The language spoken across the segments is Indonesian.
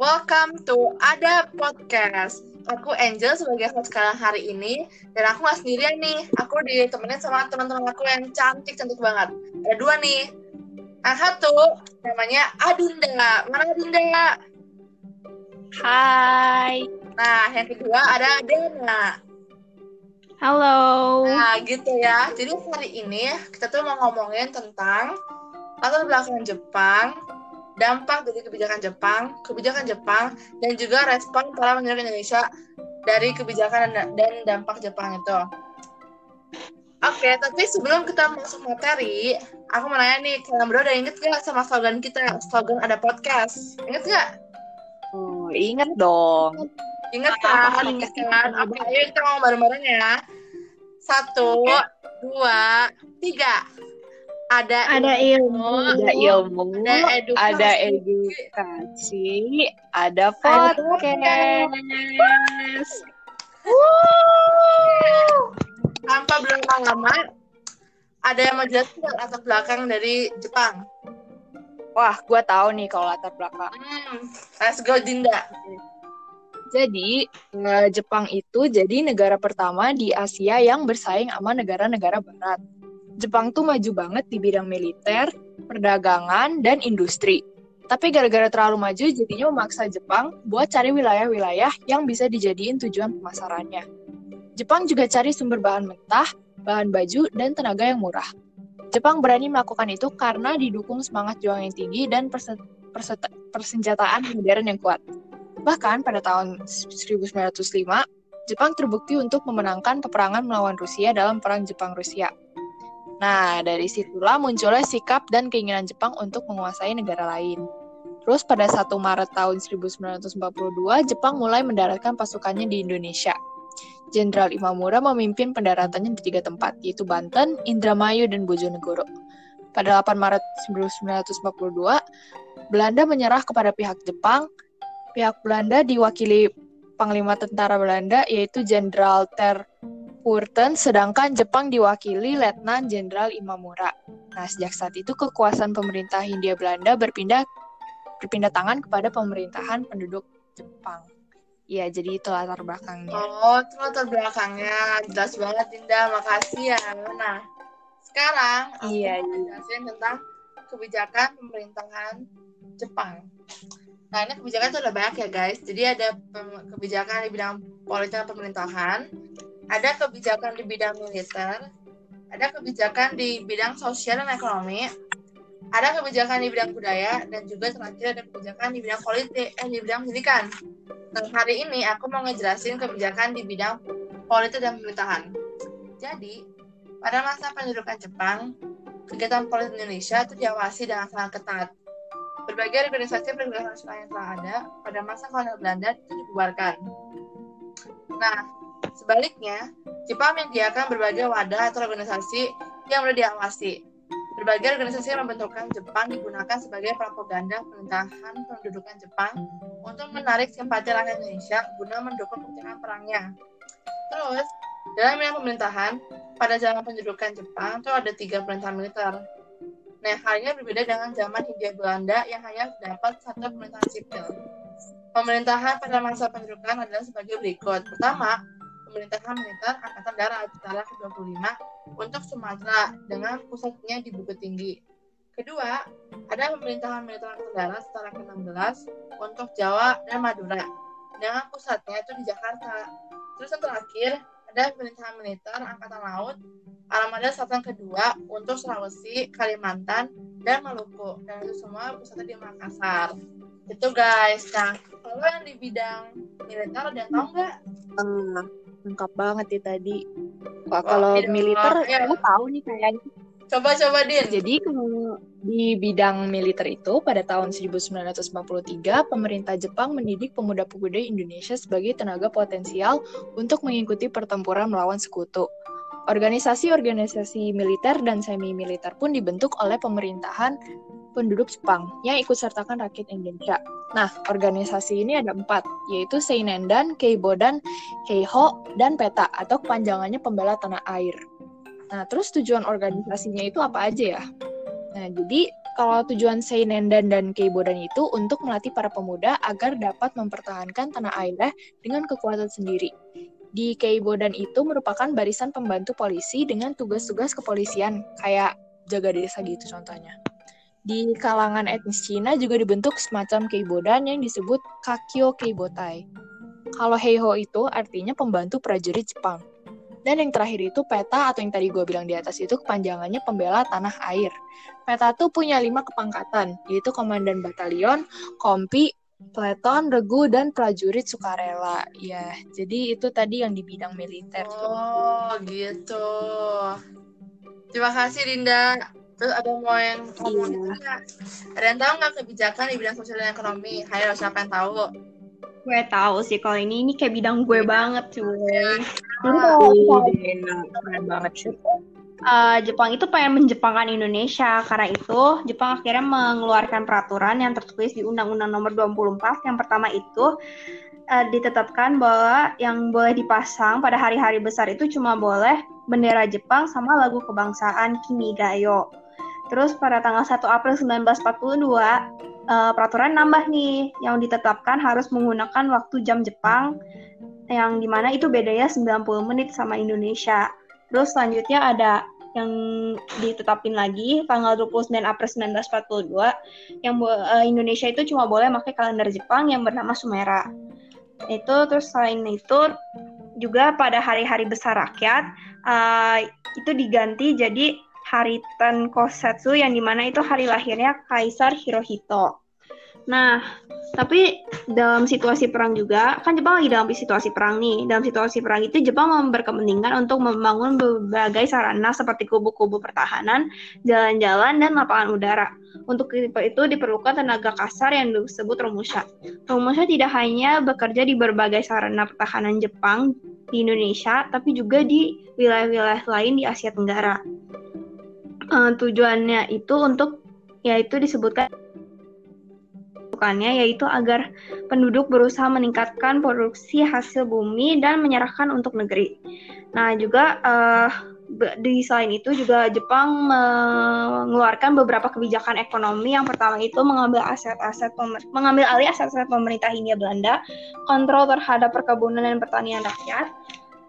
Welcome to Ada Podcast. Aku Angel sebagai host sekarang hari ini dan aku nggak sendirian nih. Aku ditemenin sama teman-teman aku yang cantik cantik banget. Ada dua nih. Yang satu namanya Adinda. Mana Adinda? Hai. Nah, yang kedua ada Dena. Halo. Nah, gitu ya. Jadi hari ini kita tuh mau ngomongin tentang latar belakang Jepang, dampak dari kebijakan Jepang, kebijakan Jepang, dan juga respon para penyerang Indonesia dari kebijakan dan, dampak Jepang itu. Oke, tapi sebelum kita masuk materi, aku mau nanya nih, kalian berdua udah inget gak sama slogan kita, slogan ada podcast? Inget gak? Oh, inget dong. Ingat kan? Ingat kan? Oke, ayo kita ngomong bareng-bareng ya. Satu, dua, tiga. Ada Ada ilmu, ada ilmu, ada edukasi. ada edukasi, ada podcast. Tanpa belum lama, ada yang mau jelasin latar belakang dari Jepang? Wah, gua tahu nih kalau latar belakang. Hmm, let's go Dinda. Jadi, eh, Jepang itu jadi negara pertama di Asia yang bersaing sama negara-negara barat. Jepang tuh maju banget di bidang militer, perdagangan, dan industri. Tapi gara-gara terlalu maju, jadinya memaksa Jepang buat cari wilayah-wilayah yang bisa dijadiin tujuan pemasarannya. Jepang juga cari sumber bahan mentah, bahan baju, dan tenaga yang murah. Jepang berani melakukan itu karena didukung semangat juang yang tinggi dan perse- perse- persenjataan modern yang kuat. Bahkan pada tahun 1905, Jepang terbukti untuk memenangkan peperangan melawan Rusia dalam Perang Jepang-Rusia. Nah, dari situlah munculnya sikap dan keinginan Jepang untuk menguasai negara lain. Terus pada 1 Maret tahun 1942, Jepang mulai mendaratkan pasukannya di Indonesia. Jenderal Imamura memimpin pendaratannya di tiga tempat, yaitu Banten, Indramayu, dan Bojonegoro. Pada 8 Maret 1942, Belanda menyerah kepada pihak Jepang. Pihak Belanda diwakili Panglima Tentara Belanda, yaitu Jenderal Ter Purten, sedangkan Jepang diwakili Letnan Jenderal Imamura. Nah, sejak saat itu kekuasaan pemerintah Hindia Belanda berpindah berpindah tangan kepada pemerintahan penduduk Jepang. Iya, jadi itu latar belakangnya. Oh, itu latar belakangnya. Jelas banget Dinda, makasih ya. Nah, sekarang aku Iya, mau iya. tentang kebijakan pemerintahan Jepang. Nah, ini kebijakan itu ada banyak ya guys. Jadi ada kebijakan di bidang politik dan pemerintahan, ada kebijakan di bidang militer, ada kebijakan di bidang sosial dan ekonomi, ada kebijakan di bidang budaya, dan juga terakhir ada kebijakan di bidang politik, eh, di bidang pendidikan. Nah, hari ini aku mau ngejelasin kebijakan di bidang politik dan pemerintahan. Jadi, pada masa pendudukan Jepang, kegiatan politik Indonesia itu diawasi dengan sangat ketat. Berbagai organisasi pergerakan nasional yang telah ada pada masa kolonial Belanda itu dibubarkan. Nah, sebaliknya, Jepang menyediakan berbagai wadah atau organisasi yang mudah diawasi. Berbagai organisasi yang membentukkan Jepang digunakan sebagai propaganda pemerintahan pendudukan Jepang untuk menarik simpati rakyat Indonesia guna mendukung kebijakan perangnya. Terus, dalam bidang pemerintahan, pada zaman pendudukan Jepang itu ada tiga pemerintahan militer. Nah, halnya berbeda dengan zaman Hindia Belanda yang hanya dapat satu pemerintahan sipil. Pemerintahan pada masa pendudukan adalah sebagai berikut. Pertama, pemerintahan militer Angkatan Darat setara ke-25 untuk Sumatera dengan pusatnya di Bukit Tinggi. Kedua, ada pemerintahan militer Angkatan Darat setara ke-16 untuk Jawa dan Madura dengan pusatnya itu di Jakarta. Terus yang terakhir, ada pemerintahan militer Angkatan Laut Armada Selatan kedua untuk Sulawesi, Kalimantan, dan Maluku. Dan itu semua pusatnya di Makassar. Itu guys. Nah, kalau yang di bidang militer ada yang tahu nggak? Ah, lengkap banget ya tadi. Wah, Wah, kalau iya. militer, Iya. gue tahu nih kayaknya. Coba-coba, Din. Jadi di bidang militer itu pada tahun 1943 pemerintah Jepang mendidik pemuda-pemuda Indonesia sebagai tenaga potensial untuk mengikuti pertempuran melawan sekutu. Organisasi-organisasi militer dan semi-militer pun dibentuk oleh pemerintahan penduduk Jepang yang ikut sertakan rakyat Indonesia. Nah, organisasi ini ada empat, yaitu Seinendan, Keibodan, Keiho, dan PETA atau kepanjangannya pembela tanah air. Nah, terus tujuan organisasinya itu apa aja ya? Nah, jadi kalau tujuan Seinendan dan Keibodan itu untuk melatih para pemuda agar dapat mempertahankan tanah airnya dengan kekuatan sendiri. Di Keibodan itu merupakan barisan pembantu polisi dengan tugas-tugas kepolisian, kayak jaga desa gitu contohnya. Di kalangan etnis Cina juga dibentuk semacam Keibodan yang disebut Kakyo Keibotai. Kalau Heiho itu artinya pembantu prajurit Jepang. Dan yang terakhir itu peta atau yang tadi gue bilang di atas itu kepanjangannya pembela tanah air. Peta tuh punya lima kepangkatan, yaitu komandan batalion, kompi, pleton, regu, dan prajurit sukarela. Ya, jadi itu tadi yang di bidang militer. Oh, gitu. Terima kasih, Dinda. Terus ada mau yang ngomong Iya. Ada yang tahu nggak kebijakan di bidang sosial dan ekonomi? Hayo, siapa yang tahu? Gue tahu sih kalau ini ini kayak bidang gue banget cuy. Jadi Ah, kalau Iya, keren banget sih. eh, Jepang itu pengen menjepangkan Indonesia karena itu Jepang akhirnya mengeluarkan peraturan yang tertulis di Undang-Undang Nomor 24 yang pertama itu eh, ditetapkan bahwa yang boleh dipasang pada hari-hari besar itu cuma boleh bendera Jepang sama lagu kebangsaan Kimigayo. Terus pada tanggal 1 April 1942 eh, peraturan nambah nih yang ditetapkan harus menggunakan waktu jam Jepang yang di mana itu bedanya 90 menit sama Indonesia. Terus selanjutnya ada yang ditetapin lagi tanggal 29 April 1942 yang eh, Indonesia itu cuma boleh pakai kalender Jepang yang bernama Sumera. Itu terus selain itu juga pada hari-hari besar rakyat eh, itu diganti jadi hari Tenkosetsu yang di mana itu hari lahirnya Kaisar Hirohito. Nah, tapi dalam situasi perang juga, kan Jepang lagi dalam situasi perang nih. Dalam situasi perang itu Jepang berkepentingan untuk membangun berbagai sarana seperti kubu-kubu pertahanan, jalan-jalan, dan lapangan udara. Untuk itu diperlukan tenaga kasar yang disebut Romusha. Romusha tidak hanya bekerja di berbagai sarana pertahanan Jepang di Indonesia, tapi juga di wilayah-wilayah lain di Asia Tenggara. Eh, tujuannya itu untuk yaitu disebutkan bukannya yaitu agar penduduk berusaha meningkatkan produksi hasil bumi dan menyerahkan untuk negeri. Nah juga be- di selain itu juga Jepang mengeluarkan beberapa kebijakan ekonomi. Yang pertama itu mengambil aset-aset mengambil alih aset-aset pemerintah Hindia Belanda, kontrol terhadap perkebunan dan pertanian rakyat,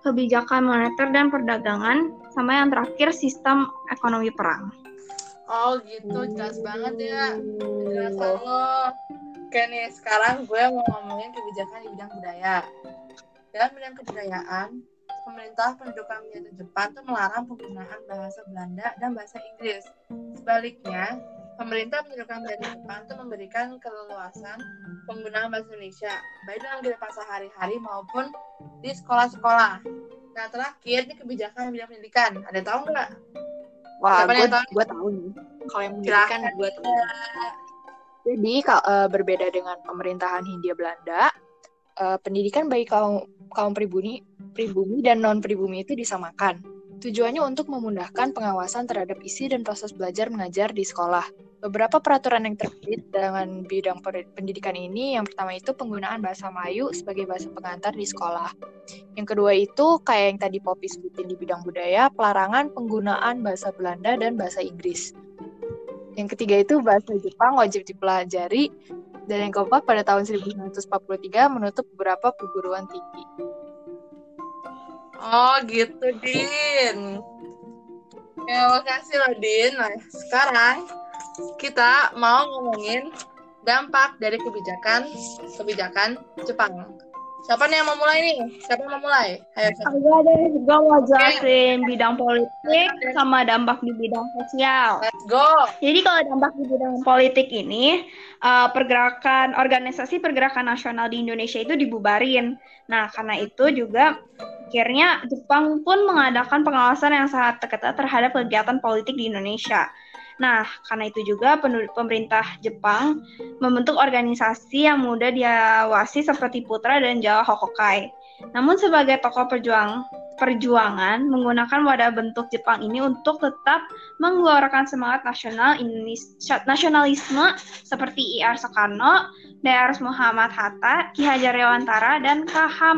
kebijakan moneter dan perdagangan, sama yang terakhir sistem ekonomi perang. Oh gitu, jelas banget ya penjelasan lo. Oke nih, sekarang gue mau ngomongin kebijakan di bidang budaya. Dalam bidang kebudayaan, pemerintah pendudukan militer Jepang tuh melarang penggunaan bahasa Belanda dan bahasa Inggris. Sebaliknya, pemerintah pendudukan militer Jepang tuh memberikan keleluasan penggunaan bahasa Indonesia, baik dalam kehidupan sehari-hari maupun di sekolah-sekolah. Nah, terakhir, ini kebijakan bidang pendidikan. Ada yang tahu nggak? Wah, gue tahu? gue tahu nih. Kalau yang pendidikan gue tahu. Jadi eh, berbeda dengan pemerintahan Hindia Belanda, eh, pendidikan bagi kaum kaum pribumi, pribumi dan non pribumi itu disamakan. Tujuannya untuk memudahkan pengawasan terhadap isi dan proses belajar mengajar di sekolah. Beberapa peraturan yang terbit dengan bidang pendidikan ini, yang pertama itu penggunaan bahasa Melayu sebagai bahasa pengantar di sekolah. Yang kedua itu kayak yang tadi Poppy sebutin di bidang budaya, pelarangan penggunaan bahasa Belanda dan bahasa Inggris. Yang ketiga itu bahasa Jepang wajib dipelajari. Dan yang keempat pada tahun 1943 menutup beberapa perguruan tinggi. Oh gitu, Din. Ya, makasih loh, Din. Nah, sekarang kita mau ngomongin dampak dari kebijakan kebijakan Jepang. Siapa nih yang mau mulai nih? Siapa yang mau mulai? Ayo? Agak deh, gue mau jelasin bidang politik sama dampak di bidang sosial. Let's go. Jadi kalau dampak di bidang politik ini, eh, pergerakan organisasi pergerakan nasional di Indonesia itu dibubarin. Nah, karena itu juga akhirnya Jepang pun mengadakan pengawasan yang sangat ketat terhadap kegiatan politik di Indonesia. Nah, karena itu juga pemerintah Jepang membentuk organisasi yang mudah diawasi seperti Putra dan Jawa Hokokai. Namun sebagai tokoh perjuang perjuangan menggunakan wadah bentuk Jepang ini untuk tetap mengeluarkan semangat nasional nasionalisme seperti I.R. Soekarno, Drs. Muhammad Hatta, Ki Hajar Dewantara, dan K.H.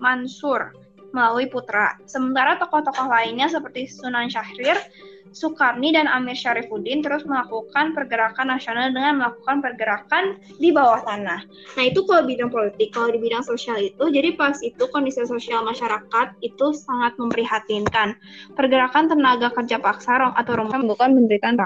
Mansur melalui Putra. Sementara tokoh-tokoh lainnya seperti Sunan Syahrir Sukarni dan Amir Syarifuddin terus melakukan pergerakan nasional dengan melakukan pergerakan di bawah tanah. Nah itu kalau bidang politik, kalau di bidang sosial itu, jadi pas itu kondisi sosial masyarakat itu sangat memprihatinkan. Pergerakan tenaga kerja paksa atau rombongan bukan memberikan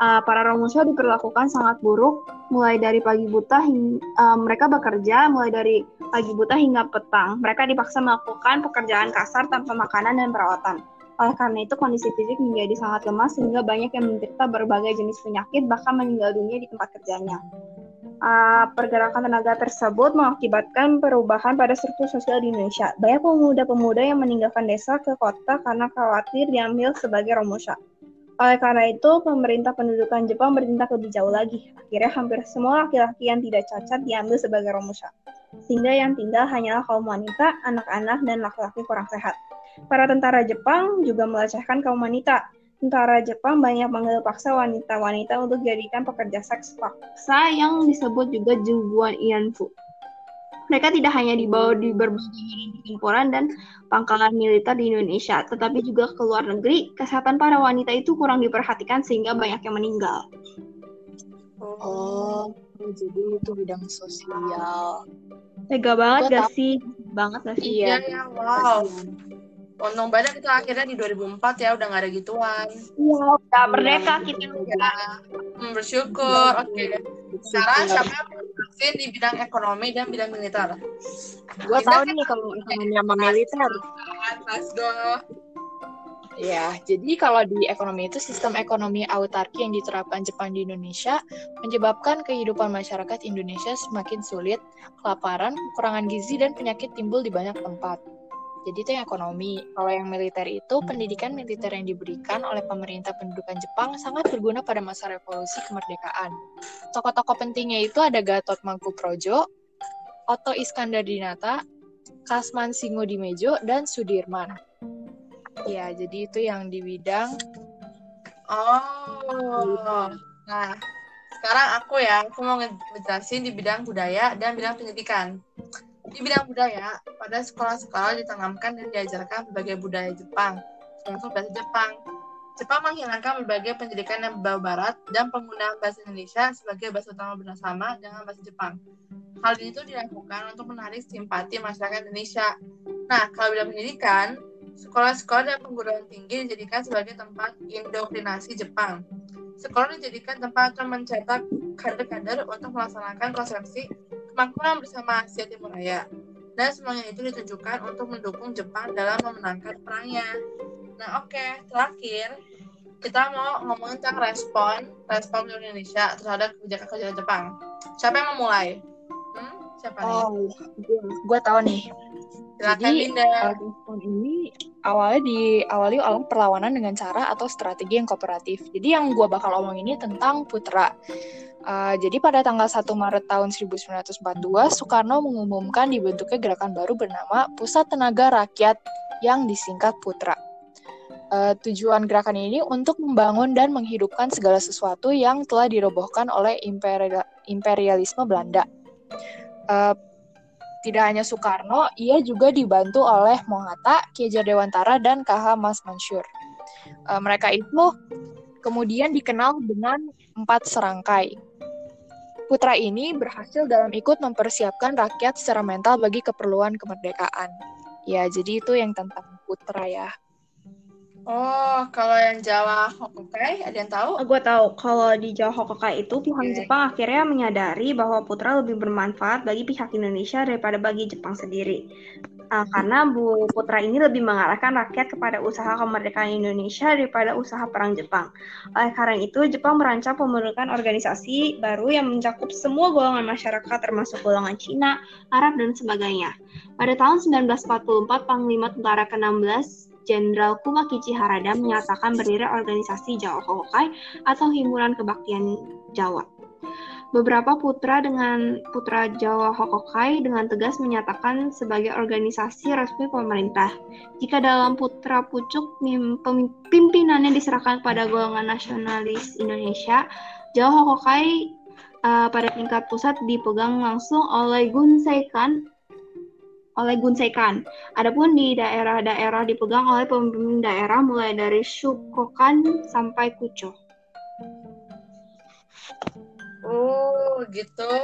uh, para Romusha diperlakukan sangat buruk, mulai dari pagi buta hingga uh, mereka bekerja mulai dari pagi buta hingga petang. Mereka dipaksa melakukan pekerjaan kasar tanpa makanan dan perawatan. Oleh karena itu, kondisi fisik menjadi sangat lemah sehingga banyak yang menderita berbagai jenis penyakit, bahkan meninggal dunia di tempat kerjanya. Uh, pergerakan tenaga tersebut mengakibatkan perubahan pada struktur sosial di Indonesia. Banyak pemuda-pemuda yang meninggalkan desa ke kota karena khawatir diambil sebagai romusha. Oleh karena itu, pemerintah pendudukan Jepang bertindak lebih jauh lagi. Akhirnya hampir semua laki-laki yang tidak cacat diambil sebagai romusha. Sehingga yang tinggal hanyalah kaum wanita, anak-anak, dan laki-laki kurang sehat. Para tentara Jepang juga melecehkan kaum wanita. Tentara Jepang banyak mengambil paksa wanita-wanita untuk jadikan pekerja seks paksa yang disebut juga Juguan Ianfu. Mereka tidak hanya dibawa di berbagai pertempuran dan pangkalan militer di Indonesia, tetapi juga ke luar negeri. Kesehatan para wanita itu kurang diperhatikan sehingga banyak yang meninggal. Oh, jadi itu bidang sosial. Tega banget gak sih? Banget gak sih? Iya, ya, wow. Untung banget itu akhirnya di 2004 ya udah gak ada gituan. Iya, udah merdeka ya, kita. Ya. Hmm, bersyukur. Oke. Okay. Sekarang siapa yang berhasil di bidang ekonomi dan bidang militer? Gue tahu nih kalau ekonomi sama militer. Let's go. Ya, jadi kalau di ekonomi itu sistem ekonomi autarki yang diterapkan Jepang di Indonesia menyebabkan kehidupan masyarakat Indonesia semakin sulit, kelaparan, kekurangan gizi, dan penyakit timbul di banyak tempat. Jadi itu yang ekonomi. Kalau yang militer itu, pendidikan militer yang diberikan oleh pemerintah pendudukan Jepang sangat berguna pada masa revolusi kemerdekaan. Tokoh-tokoh pentingnya itu ada Gatot Mangkuprojo, Otto Iskandar Dinata, Kasman Singo dan Sudirman. Ya, jadi itu yang di bidang Oh. Nah, sekarang aku ya, aku mau ngejelasin di bidang budaya dan bidang pendidikan. Di bidang budaya, pada sekolah-sekolah ditanamkan dan diajarkan berbagai budaya Jepang, termasuk bahasa Jepang. Jepang menghilangkan berbagai pendidikan yang berbau barat dan penggunaan bahasa Indonesia sebagai bahasa utama bersama dengan bahasa Jepang. Hal ini itu dilakukan untuk menarik simpati masyarakat Indonesia. Nah, kalau bidang pendidikan, sekolah-sekolah dan perguruan tinggi dijadikan sebagai tempat indoktrinasi Jepang. Sekolah dijadikan tempat untuk mencetak kader-kader untuk melaksanakan konsepsi kemakmuran bersama Asia Timur Raya. Dan semuanya itu ditujukan untuk mendukung Jepang dalam memenangkan perangnya. Nah, oke, okay. terakhir kita mau ngomongin tentang respon respon Indonesia terhadap kebijakan-kebijakan Jepang. Siapa yang mau mulai? Hmm? Siapa oh, nih? Gue tahu nih. Silakan Jadi, Linda. respon ini awalnya diawali oleh perlawanan dengan cara atau strategi yang kooperatif. Jadi yang gue bakal omong ini tentang Putra. Uh, jadi pada tanggal 1 Maret tahun 1942, Soekarno mengumumkan dibentuknya gerakan baru bernama Pusat Tenaga Rakyat yang disingkat Putra. Uh, tujuan gerakan ini untuk membangun dan menghidupkan segala sesuatu yang telah dirobohkan oleh imperial, imperialisme Belanda. Uh, tidak hanya Soekarno, ia juga dibantu oleh Mohatta, Ki Dewantara, dan KH Mas Mansur. Uh, mereka itu kemudian dikenal dengan empat serangkai. Putra ini berhasil dalam ikut mempersiapkan rakyat secara mental bagi keperluan kemerdekaan. Ya, jadi itu yang tentang Putra ya. Oh, kalau yang Jawa Hokokai, ada yang tahu? Oh, gue tahu. Kalau di Jawa Hokokai itu pihak okay. Jepang akhirnya menyadari bahwa Putra lebih bermanfaat bagi pihak Indonesia daripada bagi Jepang sendiri uh, karena Bu Putra ini lebih mengarahkan rakyat kepada usaha kemerdekaan Indonesia daripada usaha perang Jepang. Oleh karena itu, Jepang merancang pembentukan organisasi baru yang mencakup semua golongan masyarakat termasuk golongan Cina, Arab, dan sebagainya. Pada tahun 1944, Panglima Tentara ke-16 Jenderal Kumakichi Harada menyatakan berdiri organisasi Jawa Hokai atau Himpunan Kebaktian Jawa. Beberapa putra dengan Putra Jawa Hokokai dengan tegas menyatakan sebagai organisasi resmi pemerintah. Jika dalam Putra Pucuk pimpinannya diserahkan pada golongan nasionalis Indonesia, Jawa Hokokai uh, pada tingkat pusat dipegang langsung oleh Gun Seikan oleh Gunseikan. Adapun di daerah-daerah dipegang oleh pemimpin daerah mulai dari Shukokan sampai Kucho. Oh gitu.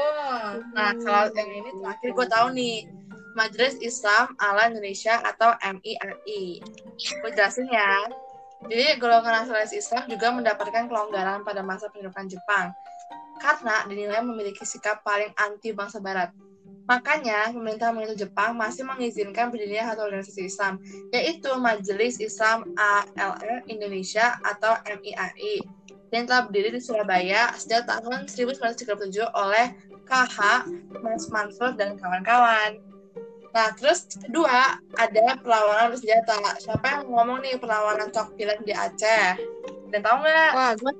Nah kalau yang ini terakhir gue tahu nih Majelis Islam ala Indonesia atau MIRI. Gue jelasin ya. Jadi golongan nasionalis Islam juga mendapatkan kelonggaran pada masa pendudukan Jepang karena dinilai memiliki sikap paling anti bangsa Barat. Makanya, pemerintah pemerintah Jepang masih mengizinkan berdirinya satu organisasi Islam, yaitu Majelis Islam ALR Indonesia atau MIRI, yang telah berdiri di Surabaya sejak tahun 1937 oleh KH Mas Mansur dan kawan-kawan. Nah, terus kedua ada perlawanan bersenjata. Siapa yang ngomong nih perlawanan cok pilen di Aceh? Dan tahu nggak? Wah, gue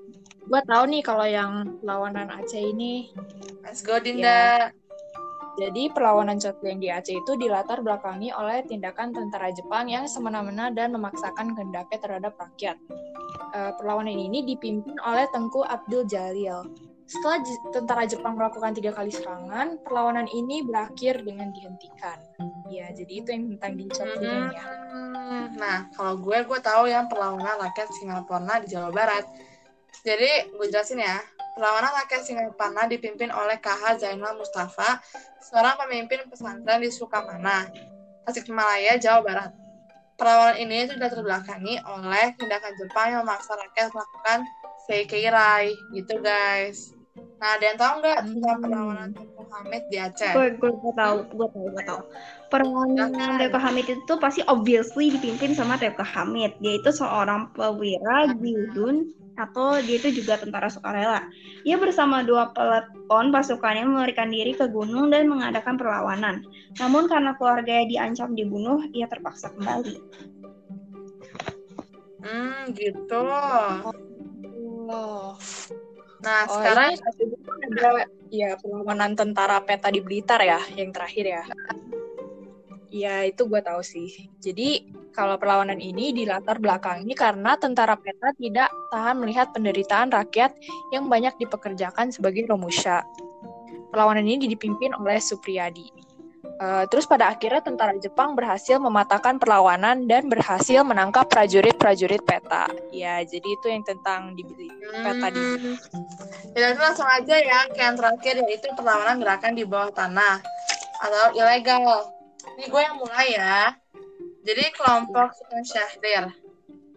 gue tahu nih kalau yang perlawanan Aceh ini. Let's go Dinda. Ya. Jadi perlawanan Cokpilen di Aceh itu dilatar belakangi oleh tindakan tentara Jepang yang semena-mena dan memaksakan kehendaknya terhadap rakyat. Uh, perlawanan ini dipimpin oleh Tengku Abdul Jalil. Setelah tentara Jepang melakukan tiga kali serangan, perlawanan ini berakhir dengan dihentikan. Ya, jadi itu yang tentang Dincok hmm. ya. Nah, kalau gue, gue tahu yang perlawanan rakyat Singapura di Jawa Barat. Jadi, gue jelasin ya. Perlawanan rakyat Singapura dipimpin oleh KH Zainal Mustafa, seorang pemimpin pesantren di Sukamana, Tasikmalaya, Jawa Barat. Perlawanan ini sudah terbelakangi oleh tindakan Jepang yang memaksa rakyat melakukan Seikeirai, gitu guys. Nah, ada yang tahu nggak tentang perlawanan Teko Hamid di Aceh? Gue gue tahu, gue tahu, gue tahu. Perlawanan Teko Hamid itu pasti obviously dipimpin sama Teko Hamid. Dia itu seorang pewira Gyudun atau dia itu juga tentara sukarela. Ia bersama dua peleton pasukannya melarikan diri ke gunung dan mengadakan perlawanan. Namun karena keluarganya diancam dibunuh, ia terpaksa kembali. Hmm, gitu. Oh. Nah, oh, sekarang ada ya perlawanan tentara peta di Blitar ya, yang terakhir ya. Ya, itu gue tahu sih. Jadi, kalau perlawanan ini dilatar belakangi karena tentara peta tidak tahan melihat penderitaan rakyat yang banyak dipekerjakan sebagai romusha. Perlawanan ini dipimpin oleh Supriyadi. Uh, terus pada akhirnya tentara Jepang berhasil mematahkan perlawanan dan berhasil menangkap prajurit-prajurit peta. Ya, jadi itu yang tentang di peta di. Hmm. Ya, langsung aja ya yang terakhir yaitu perlawanan gerakan di bawah tanah atau ilegal. Ini gue yang mulai ya. Jadi kelompok Sultan Syahrir.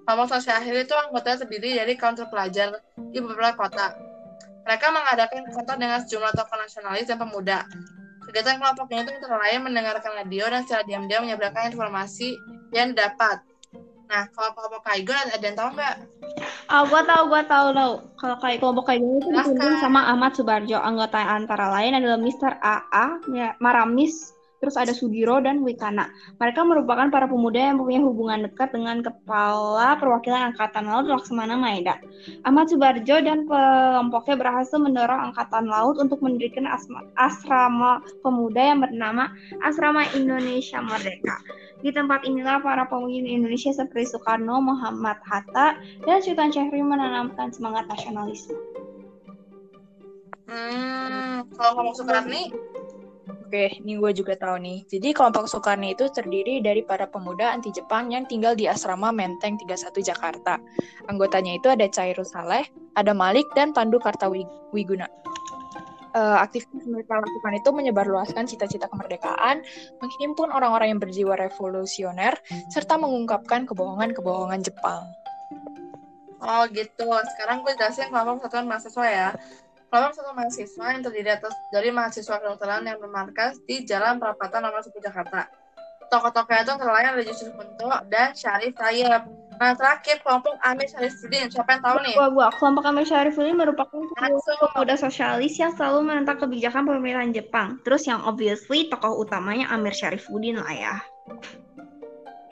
Kelompok Sultan Syahrir itu anggotanya terdiri dari kaum terpelajar di beberapa kota. Mereka mengadakan kontak dengan sejumlah tokoh nasionalis dan pemuda Kegiatan kelompoknya itu antara lain mendengarkan radio dan secara diam-diam menyebarkan informasi yang didapat. Nah, kalau kelompok Kaigo ada yang tahu nggak? Oh, gua tahu, gua tahu tahu. Kalau kayak kelompok Kaigo itu dipimpin sama Ahmad Subarjo. Anggota antara lain adalah Mr. AA, Maramis, terus ada Sudiro dan Wikana. Mereka merupakan para pemuda yang punya hubungan dekat dengan Kepala Perwakilan Angkatan Laut Laksamana Maeda. Ahmad Subarjo dan kelompoknya berhasil mendorong Angkatan Laut untuk mendirikan asrama pemuda yang bernama Asrama Indonesia Merdeka. Di tempat inilah para pemimpin Indonesia seperti Soekarno, Muhammad Hatta, dan Sultan Syahrir menanamkan semangat nasionalisme. Hmm, kalau ngomong Soekarno Oke, ini gue juga tahu nih. Jadi kelompok Soekarno itu terdiri dari para pemuda anti Jepang yang tinggal di asrama Menteng 31 Jakarta. Anggotanya itu ada Cairul Saleh, ada Malik, dan Pandu Kartawiguna. Uh, aktivitas mereka lakukan itu menyebarluaskan cita-cita kemerdekaan, menghimpun orang-orang yang berjiwa revolusioner, serta mengungkapkan kebohongan-kebohongan Jepang. Oh gitu. Sekarang gue jelasin kelompok satuan mahasiswa ya. Kelompok satu mahasiswa yang terdiri atas dari mahasiswa kedokteran yang bermarkas di Jalan Perapatan Nomor 10 Jakarta. Tokoh-tokohnya itu antara lain ada Yusuf Kunto dan Syarif Tayyip. Nah, terakhir kelompok Amir Syarifuddin. Siapa yang tahu nih? Gua, gua. Kelompok Amir Syarifuddin merupakan pemuda sosialis yang selalu menentang kebijakan pemerintahan Jepang. Terus yang obviously tokoh utamanya Amir Syarifuddin lah ya.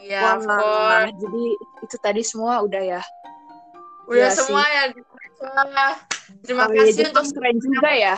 Iya, Wah, jadi itu tadi semua udah ya. Udah ya semua sih. ya. Terima oh, kasih untuk keren juga ya.